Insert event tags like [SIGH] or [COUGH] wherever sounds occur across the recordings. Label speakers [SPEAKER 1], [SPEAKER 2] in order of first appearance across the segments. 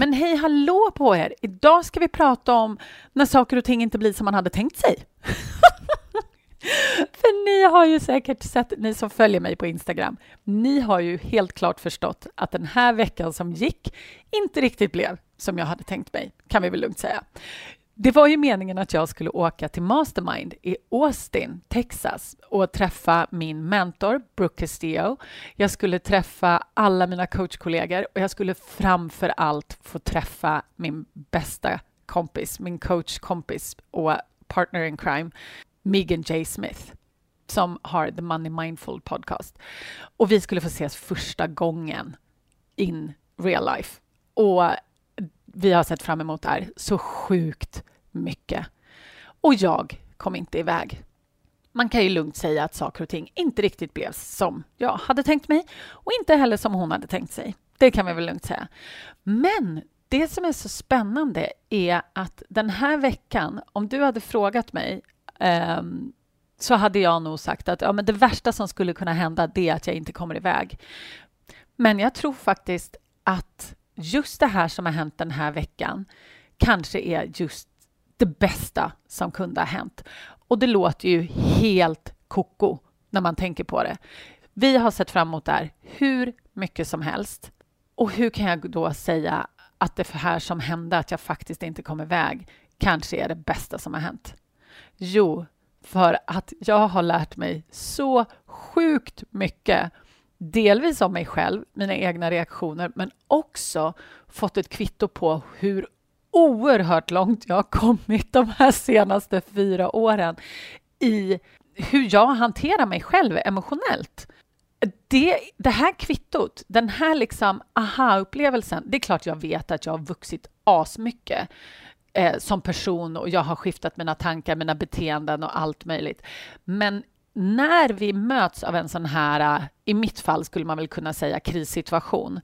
[SPEAKER 1] Men hej hallå på er! Idag ska vi prata om när saker och ting inte blir som man hade tänkt sig. [LAUGHS] För ni har ju säkert sett, ni som följer mig på Instagram, ni har ju helt klart förstått att den här veckan som gick inte riktigt blev som jag hade tänkt mig, kan vi väl lugnt säga. Det var ju meningen att jag skulle åka till Mastermind i Austin, Texas och träffa min mentor Brooke Castillo. Jag skulle träffa alla mina coachkollegor och jag skulle framför allt få träffa min bästa kompis, min coachkompis och partner in crime, Megan J. Smith som har The Money Mindful podcast. Och vi skulle få ses första gången in real life. Och vi har sett fram emot är här så sjukt mycket. Och jag kom inte iväg. Man kan ju lugnt säga att saker och ting inte riktigt blev som jag hade tänkt mig och inte heller som hon hade tänkt sig. Det kan vi väl lugnt säga. Men det som är så spännande är att den här veckan, om du hade frågat mig eh, så hade jag nog sagt att ja, men det värsta som skulle kunna hända det är att jag inte kommer iväg. Men jag tror faktiskt att just det här som har hänt den här veckan kanske är just det bästa som kunde ha hänt. Och det låter ju helt koko när man tänker på det. Vi har sett fram emot det här hur mycket som helst. Och hur kan jag då säga att det här som hände, att jag faktiskt inte kom iväg, kanske är det bästa som har hänt? Jo, för att jag har lärt mig så sjukt mycket. Delvis om mig själv, mina egna reaktioner, men också fått ett kvitto på hur oerhört långt jag har kommit de här senaste fyra åren i hur jag hanterar mig själv emotionellt. Det, det här kvittot, den här liksom aha-upplevelsen, det är klart jag vet att jag har vuxit asmycket eh, som person och jag har skiftat mina tankar, mina beteenden och allt möjligt. Men när vi möts av en sån här, äh, i mitt fall skulle man väl kunna säga krissituation,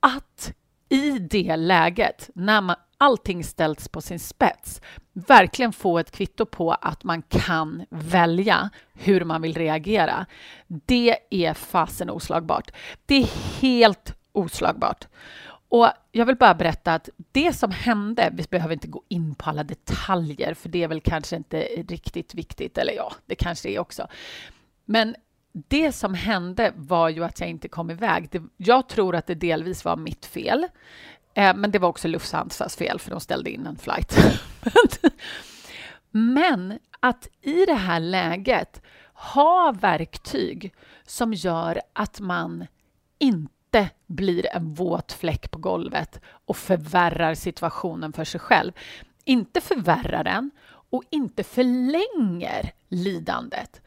[SPEAKER 1] att i det läget, när man, allting ställts på sin spets, verkligen få ett kvitto på att man kan välja hur man vill reagera. Det är fasen oslagbart. Det är helt oslagbart. Och jag vill bara berätta att det som hände, vi behöver inte gå in på alla detaljer, för det är väl kanske inte riktigt viktigt, eller ja, det kanske är också. Men det som hände var ju att jag inte kom iväg. Det, jag tror att det delvis var mitt fel. Eh, men det var också Lufthansas fel, för de ställde in en flight. [LAUGHS] men att i det här läget ha verktyg som gör att man inte inte blir en våt fläck på golvet och förvärrar situationen för sig själv. Inte förvärrar den och inte förlänger lidandet.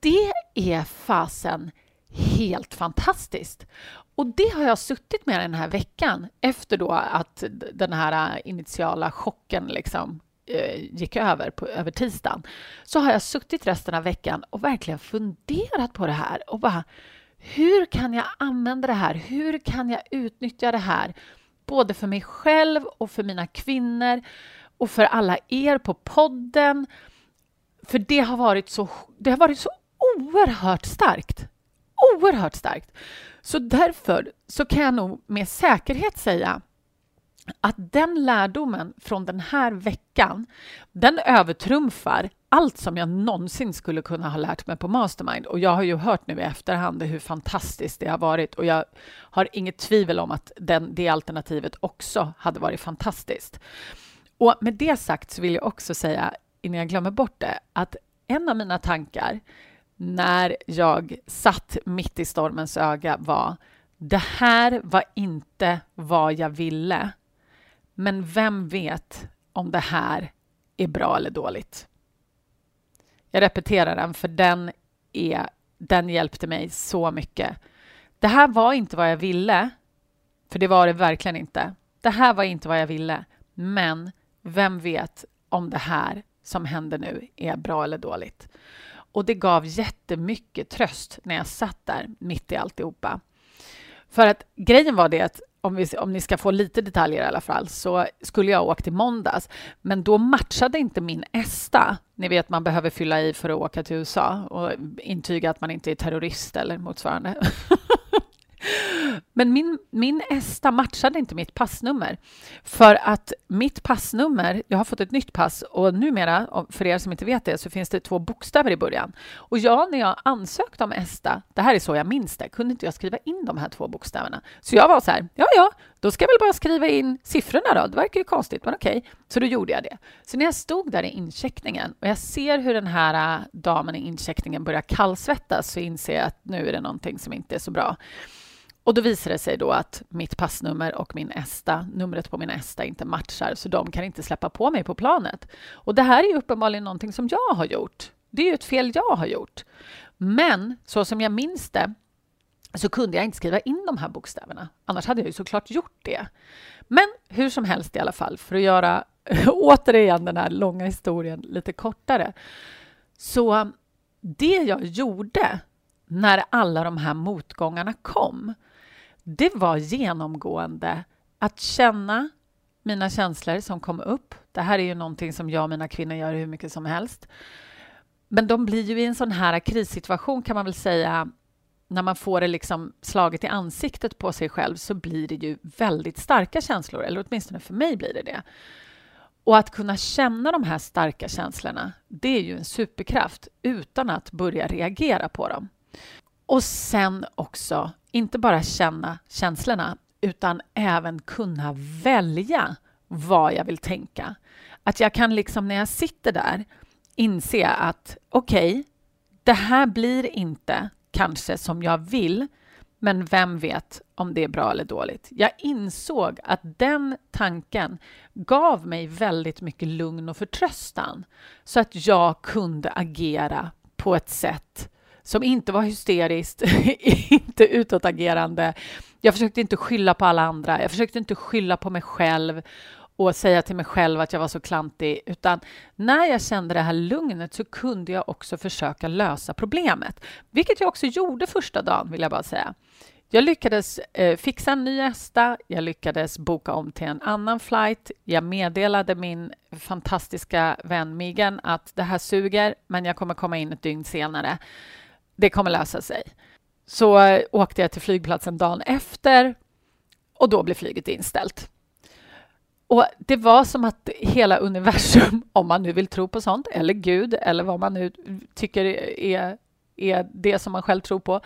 [SPEAKER 1] Det är fasen helt fantastiskt. Och det har jag suttit med den här veckan efter då att den här äh, initiala chocken liksom äh, gick över på, över tisdagen. Så har jag suttit resten av veckan och verkligen funderat på det här och bara hur kan jag använda det här? Hur kan jag utnyttja det här? Både för mig själv och för mina kvinnor och för alla er på podden. För det har varit så, det har varit så oerhört starkt. Oerhört starkt. Så därför så kan jag nog med säkerhet säga att den lärdomen från den här veckan, den övertrumfar allt som jag någonsin skulle kunna ha lärt mig på Mastermind. Och jag har ju hört nu i efterhand hur fantastiskt det har varit och jag har inget tvivel om att den, det alternativet också hade varit fantastiskt. Och med det sagt så vill jag också säga, innan jag glömmer bort det, att en av mina tankar när jag satt mitt i stormens öga var det här var inte vad jag ville. Men vem vet om det här är bra eller dåligt? Jag repeterar den, för den, är, den hjälpte mig så mycket. Det här var inte vad jag ville, för det var det verkligen inte. Det här var inte vad jag ville, men vem vet om det här som händer nu är bra eller dåligt. Och det gav jättemycket tröst när jag satt där mitt i alltihopa. För att grejen var det att om, vi, om ni ska få lite detaljer i alla fall, så skulle jag åkt i måndags. Men då matchade inte min ESTA. Ni vet, man behöver fylla i för att åka till USA och intyga att man inte är terrorist eller motsvarande. [LAUGHS] Men min, min ESTA matchade inte mitt passnummer. För att mitt passnummer, jag har fått ett nytt pass och numera, för er som inte vet det, så finns det två bokstäver i början. Och jag, när jag ansökte om ESTA, det här är så jag minns det, kunde inte jag skriva in de här två bokstäverna. Så jag var så här, ja, ja, då ska jag väl bara skriva in siffrorna då. Det verkar ju konstigt, men okej. Okay. Så då gjorde jag det. Så när jag stod där i incheckningen och jag ser hur den här äh, damen i incheckningen börjar kallsvettas så inser jag att nu är det någonting som inte är så bra. Och då visar det sig då att mitt passnummer och min ESTA, numret på min ESTA inte matchar, så de kan inte släppa på mig på planet. Och det här är ju uppenbarligen någonting som jag har gjort. Det är ju ett fel jag har gjort. Men så som jag minns det så kunde jag inte skriva in de här bokstäverna. Annars hade jag ju såklart gjort det. Men hur som helst i alla fall, för att göra [LAUGHS] återigen den här långa historien lite kortare. Så det jag gjorde när alla de här motgångarna kom, det var genomgående att känna mina känslor som kom upp. Det här är ju någonting som jag och mina kvinnor gör hur mycket som helst. Men de blir ju i en sån här krissituation kan man väl säga när man får det liksom slaget i ansiktet på sig själv så blir det ju väldigt starka känslor, eller åtminstone för mig blir det det. Och att kunna känna de här starka känslorna, det är ju en superkraft utan att börja reagera på dem. Och sen också, inte bara känna känslorna utan även kunna välja vad jag vill tänka. Att jag kan liksom när jag sitter där inse att okej, okay, det här blir inte kanske som jag vill, men vem vet om det är bra eller dåligt? Jag insåg att den tanken gav mig väldigt mycket lugn och förtröstan så att jag kunde agera på ett sätt som inte var hysteriskt, [LAUGHS] inte utåtagerande. Jag försökte inte skylla på alla andra. Jag försökte inte skylla på mig själv och säga till mig själv att jag var så klantig, utan när jag kände det här lugnet så kunde jag också försöka lösa problemet, vilket jag också gjorde första dagen, vill jag bara säga. Jag lyckades eh, fixa en ny ESTA, jag lyckades boka om till en annan flight. Jag meddelade min fantastiska vän Migen att det här suger, men jag kommer komma in ett dygn senare det kommer lösa sig. Så åkte jag till flygplatsen dagen efter och då blev flyget inställt. Och Det var som att hela universum, [LAUGHS] om man nu vill tro på sånt, eller Gud, eller vad man nu tycker är, är det som man själv tror på,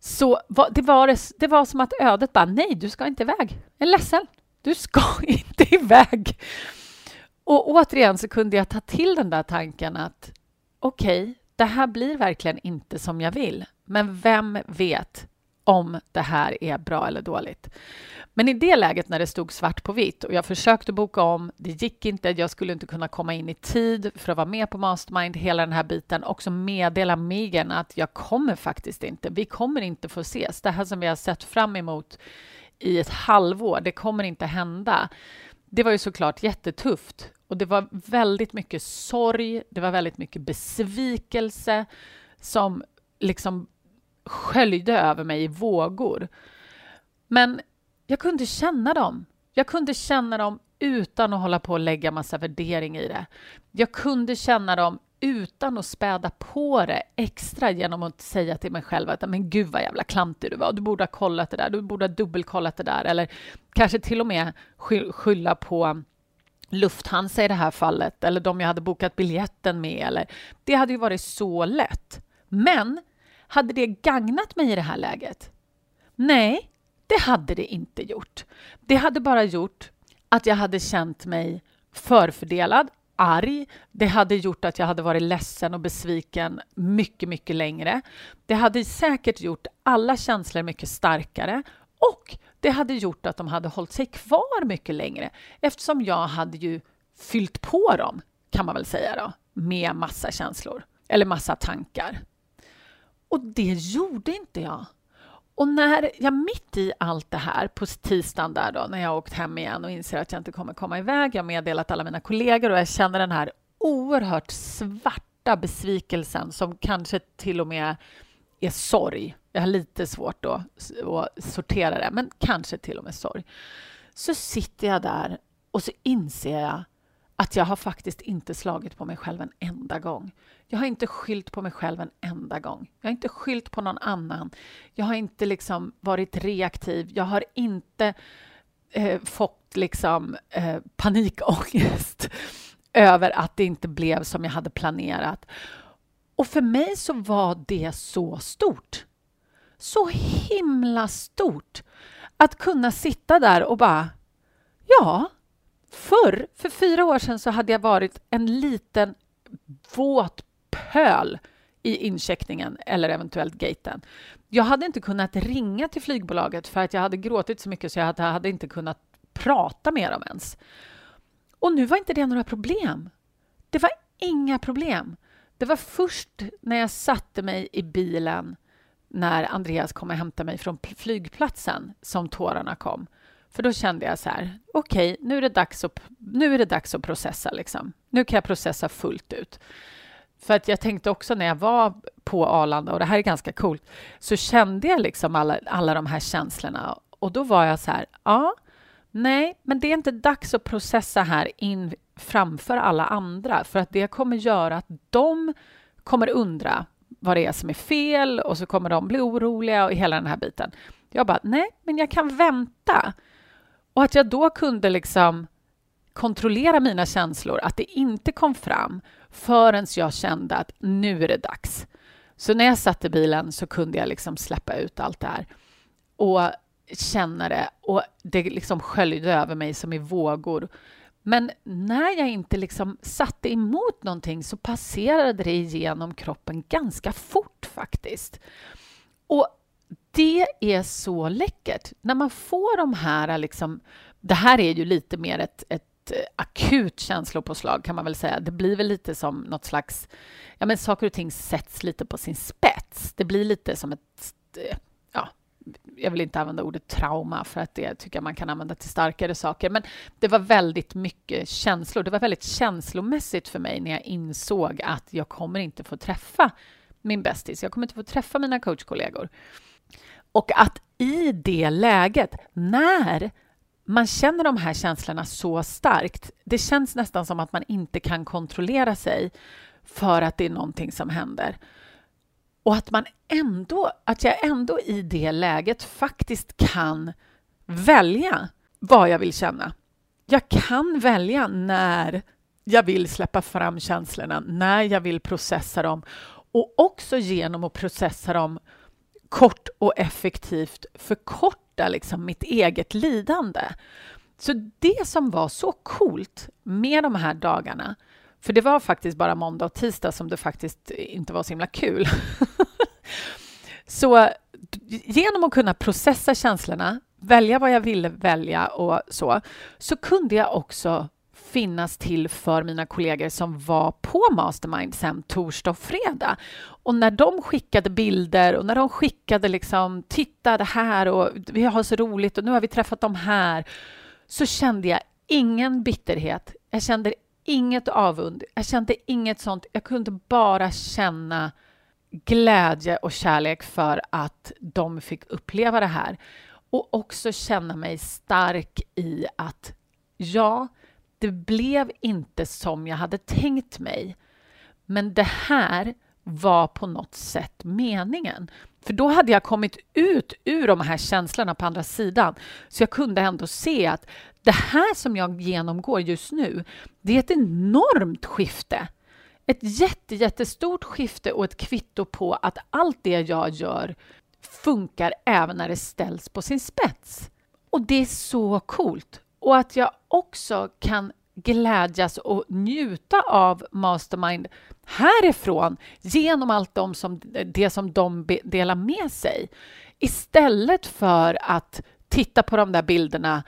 [SPEAKER 1] så var, det, var, det var som att ödet bara, nej, du ska inte iväg. Jag är ledsen, du ska [LAUGHS] inte iväg. Och återigen så kunde jag ta till den där tanken att okej, okay, det här blir verkligen inte som jag vill. Men vem vet om det här är bra eller dåligt? Men i det läget när det stod svart på vitt och jag försökte boka om, det gick inte, jag skulle inte kunna komma in i tid för att vara med på Mastermind, hela den här biten, också meddela Megan att jag kommer faktiskt inte, vi kommer inte få ses. Det här som vi har sett fram emot i ett halvår, det kommer inte hända. Det var ju såklart jättetufft och det var väldigt mycket sorg, det var väldigt mycket besvikelse som liksom sköljde över mig i vågor. Men jag kunde känna dem. Jag kunde känna dem utan att hålla på och lägga massa värdering i det. Jag kunde känna dem utan att späda på det extra genom att säga till mig själv att men gud vad jävla klantig du var, du borde ha kollat det där, du borde ha dubbelkollat det där eller kanske till och med skylla på Lufthansa i det här fallet eller de jag hade bokat biljetten med. Eller, det hade ju varit så lätt. Men hade det gagnat mig i det här läget? Nej, det hade det inte gjort. Det hade bara gjort att jag hade känt mig förfördelad, arg. Det hade gjort att jag hade varit ledsen och besviken mycket, mycket längre. Det hade säkert gjort alla känslor mycket starkare och det hade gjort att de hade hållit sig kvar mycket längre eftersom jag hade ju fyllt på dem, kan man väl säga då, med massa känslor eller massa tankar. Och det gjorde inte jag. Och när jag mitt i allt det här på tisdagen där då, när jag åkt hem igen och inser att jag inte kommer komma iväg, jag har meddelat alla mina kollegor och jag känner den här oerhört svarta besvikelsen som kanske till och med är sorg. Jag har lite svårt då att sortera det, men kanske till och med sorg. Så sitter jag där och så inser jag att jag har faktiskt inte slagit på mig själv en enda gång. Jag har inte skyllt på mig själv en enda gång. Jag har inte skyllt på någon annan. Jag har inte liksom varit reaktiv. Jag har inte eh, fått liksom, eh, panikångest [LAUGHS] över att det inte blev som jag hade planerat. Och för mig så var det så stort. Så himla stort att kunna sitta där och bara Ja, förr, för fyra år sedan, så hade jag varit en liten våt pöl i incheckningen eller eventuellt gaten. Jag hade inte kunnat ringa till flygbolaget för att jag hade gråtit så mycket så jag hade, hade inte kunnat prata med dem ens. Och nu var inte det några problem. Det var inga problem. Det var först när jag satte mig i bilen när Andreas kom och hämtade mig från flygplatsen som tårarna kom. För då kände jag så här, okej, okay, nu, är det dags att, nu är det dags att processa. Liksom. Nu kan jag processa fullt ut. För att jag tänkte också när jag var på Arlanda, och det här är ganska coolt, så kände jag liksom alla, alla de här känslorna. Och då var jag så här, ja, nej, men det är inte dags att processa här in framför alla andra, för att det kommer göra att de kommer undra vad det är som är fel och så kommer de bli oroliga och hela den här biten. Jag bara, nej, men jag kan vänta. Och att jag då kunde liksom kontrollera mina känslor, att det inte kom fram förrän jag kände att nu är det dags. Så när jag satt i bilen så kunde jag liksom släppa ut allt det här och känna det och det liksom sköljde över mig som i vågor. Men när jag inte liksom satte emot någonting så passerade det igenom kroppen ganska fort faktiskt. Och det är så läckert när man får de här... Liksom, det här är ju lite mer ett, ett eh, akut känslopåslag kan man väl säga. Det blir väl lite som något slags... Ja, men saker och ting sätts lite på sin spets. Det blir lite som ett... Eh, jag vill inte använda ordet trauma för att det tycker jag man kan använda till starkare saker. Men det var väldigt mycket känslor. Det var väldigt känslomässigt för mig när jag insåg att jag kommer inte få träffa min bästis. Jag kommer inte få träffa mina coachkollegor. Och att i det läget, när man känner de här känslorna så starkt, det känns nästan som att man inte kan kontrollera sig för att det är någonting som händer. Och att man ändå, att jag ändå i det läget faktiskt kan välja vad jag vill känna. Jag kan välja när jag vill släppa fram känslorna, när jag vill processa dem och också genom att processa dem kort och effektivt förkorta liksom mitt eget lidande. Så det som var så coolt med de här dagarna, för det var faktiskt bara måndag och tisdag som det faktiskt inte var så himla kul. [LAUGHS] så genom att kunna processa känslorna, välja vad jag ville välja och så, så kunde jag också finnas till för mina kollegor som var på Mastermind sen torsdag och fredag. Och när de skickade bilder och när de skickade liksom “titta det här och vi har så roligt och nu har vi träffat dem här” så kände jag ingen bitterhet. Jag kände inget avund. Jag kände inget sånt. Jag kunde bara känna glädje och kärlek för att de fick uppleva det här. Och också känna mig stark i att ja, det blev inte som jag hade tänkt mig. Men det här var på något sätt meningen. För då hade jag kommit ut ur de här känslorna på andra sidan. Så jag kunde ändå se att det här som jag genomgår just nu, det är ett enormt skifte. Ett jätte, jättestort skifte och ett kvitto på att allt det jag gör funkar även när det ställs på sin spets. Och det är så coolt. Och att jag också kan glädjas och njuta av Mastermind härifrån genom allt de som, det som de delar med sig istället för att titta på de där bilderna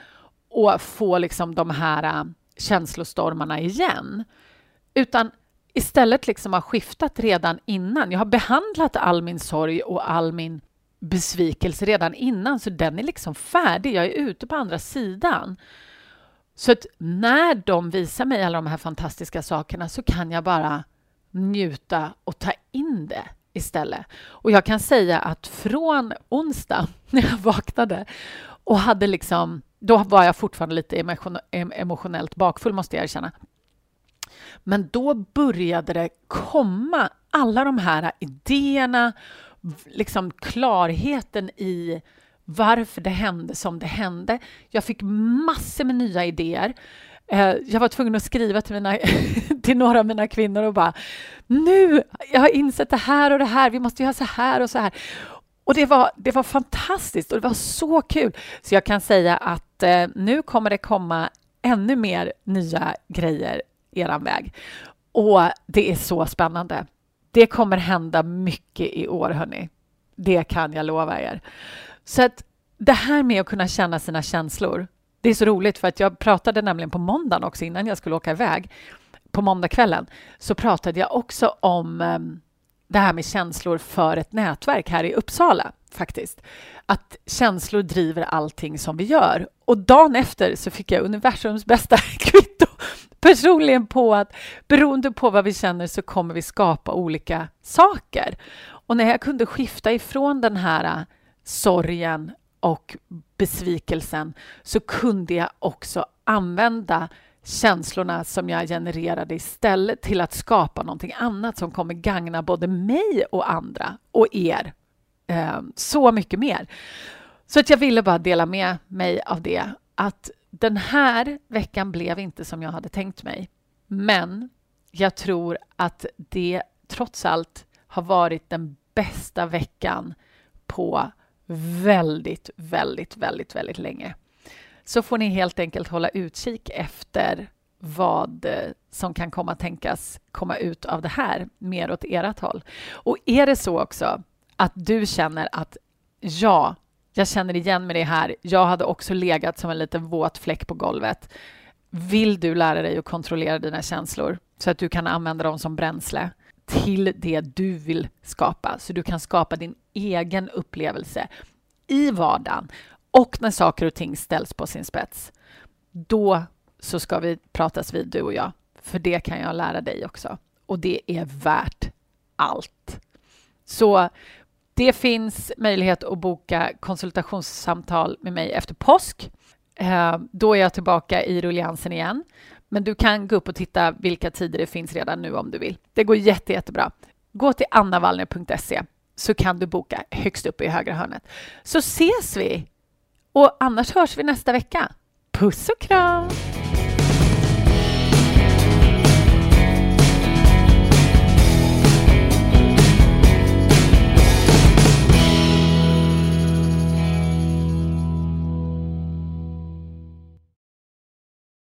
[SPEAKER 1] och få liksom de här äh, känslostormarna igen. Utan istället liksom har skiftat redan innan. Jag har behandlat all min sorg och all min besvikelse redan innan, så den är liksom färdig. Jag är ute på andra sidan. Så att när de visar mig alla de här fantastiska sakerna så kan jag bara njuta och ta in det istället. Och jag kan säga att från onsdag [LAUGHS] när jag vaknade och hade liksom, då var jag fortfarande lite emotionellt bakfull måste jag erkänna. Men då började det komma alla de här idéerna, liksom klarheten i varför det hände som det hände. Jag fick massor med nya idéer. Eh, jag var tvungen att skriva till, mina, [LAUGHS] till några av mina kvinnor och bara nu, jag har insett det här och det här, vi måste göra så här och så här. Och det var, det var fantastiskt och det var så kul. Så jag kan säga att eh, nu kommer det komma ännu mer nya grejer eran väg. Och det är så spännande. Det kommer hända mycket i år, hörni. Det kan jag lova er. Så att det här med att kunna känna sina känslor, det är så roligt för att jag pratade nämligen på måndagen också innan jag skulle åka iväg. På måndagskvällen så pratade jag också om ehm, det här med känslor för ett nätverk här i Uppsala faktiskt. Att känslor driver allting som vi gör. Och dagen efter så fick jag universums bästa [LAUGHS] kvitto personligen på att beroende på vad vi känner så kommer vi skapa olika saker. Och när jag kunde skifta ifrån den här äh, sorgen och besvikelsen så kunde jag också använda känslorna som jag genererade istället till att skapa någonting annat som kommer gagna både mig och andra och er eh, så mycket mer. Så att jag ville bara dela med mig av det, att den här veckan blev inte som jag hade tänkt mig. Men jag tror att det trots allt har varit den bästa veckan på väldigt, väldigt, väldigt, väldigt länge. Så får ni helt enkelt hålla utkik efter vad eh, som kan komma tänkas komma ut av det här mer åt ert håll. Och är det så också att du känner att ja, jag känner igen mig det här. Jag hade också legat som en liten våt fläck på golvet. Vill du lära dig att kontrollera dina känslor så att du kan använda dem som bränsle till det du vill skapa, så du kan skapa din egen upplevelse i vardagen och när saker och ting ställs på sin spets, då så ska vi pratas vid, du och jag. För det kan jag lära dig också. Och det är värt allt. Så det finns möjlighet att boka konsultationssamtal med mig efter påsk. Eh, då är jag tillbaka i rulliansen igen. Men du kan gå upp och titta vilka tider det finns redan nu om du vill. Det går jätte, jättebra. Gå till annavallner.se så kan du boka högst upp i högra hörnet. Så ses vi! Och annars hörs vi nästa vecka. Puss och kram!